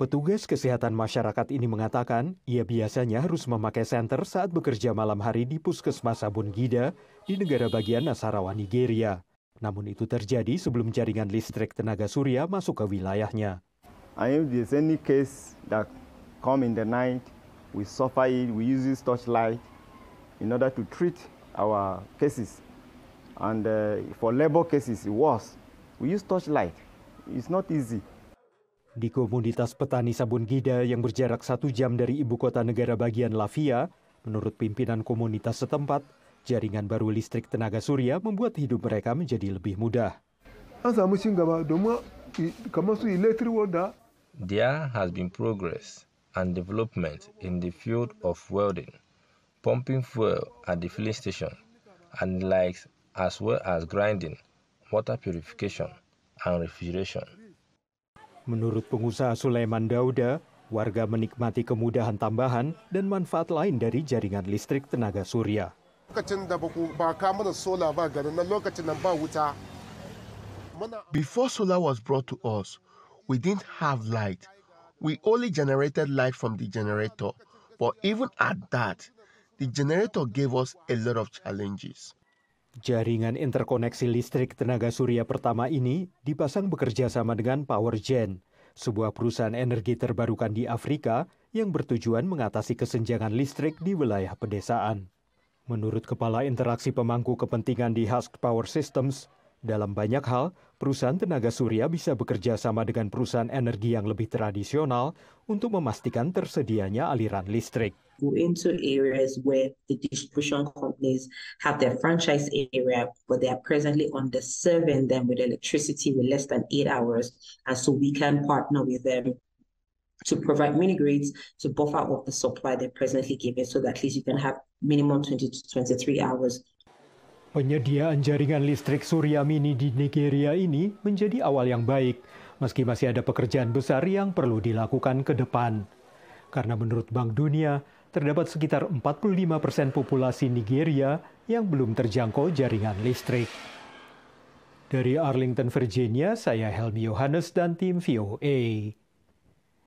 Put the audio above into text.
Petugas kesehatan masyarakat ini mengatakan ia biasanya harus memakai senter saat bekerja malam hari di puskesmas Sabun Gida di negara bagian Nasarawa, Nigeria. Namun itu terjadi sebelum jaringan listrik tenaga surya masuk ke wilayahnya. And if there's any case that come in the night, we suffer it, we use this torchlight in order to treat our cases. And uh, for labor cases, it was. We use torchlight. It's not easy. Di komunitas petani sabun gida yang berjarak satu jam dari ibu kota negara bagian Lavia, menurut pimpinan komunitas setempat, jaringan baru listrik tenaga surya membuat hidup mereka menjadi lebih mudah. There has been progress and development in the field of welding, pumping fuel at the filling station, and likes as well as grinding, water purification, and refrigeration. Menurut pengusaha Sulaiman Dauda, warga menikmati kemudahan tambahan dan manfaat lain dari jaringan listrik tenaga surya. Before solar was brought to us, we didn't have light. We only generated light from the generator. But even at that, the generator gave us a lot of challenges. Jaringan interkoneksi listrik tenaga surya pertama ini dipasang bekerja sama dengan PowerGen, sebuah perusahaan energi terbarukan di Afrika yang bertujuan mengatasi kesenjangan listrik di wilayah pedesaan. Menurut Kepala Interaksi Pemangku Kepentingan di Husk Power Systems, dalam banyak hal, perusahaan tenaga surya bisa bekerja sama dengan perusahaan energi yang lebih tradisional untuk memastikan tersedianya aliran listrik. Go into areas where the distribution companies have their franchise area, but they are presently underserving them with electricity with less than eight hours. And so we can partner with them to provide mini grids to buffer up the supply they're presently giving so that at least you can have minimum 20 to 23 hours Penyediaan jaringan listrik surya mini di Nigeria ini menjadi awal yang baik, meski masih ada pekerjaan besar yang perlu dilakukan ke depan. Karena menurut Bank Dunia, terdapat sekitar 45 persen populasi Nigeria yang belum terjangkau jaringan listrik. Dari Arlington, Virginia, saya Helmi Yohanes dan tim VOA.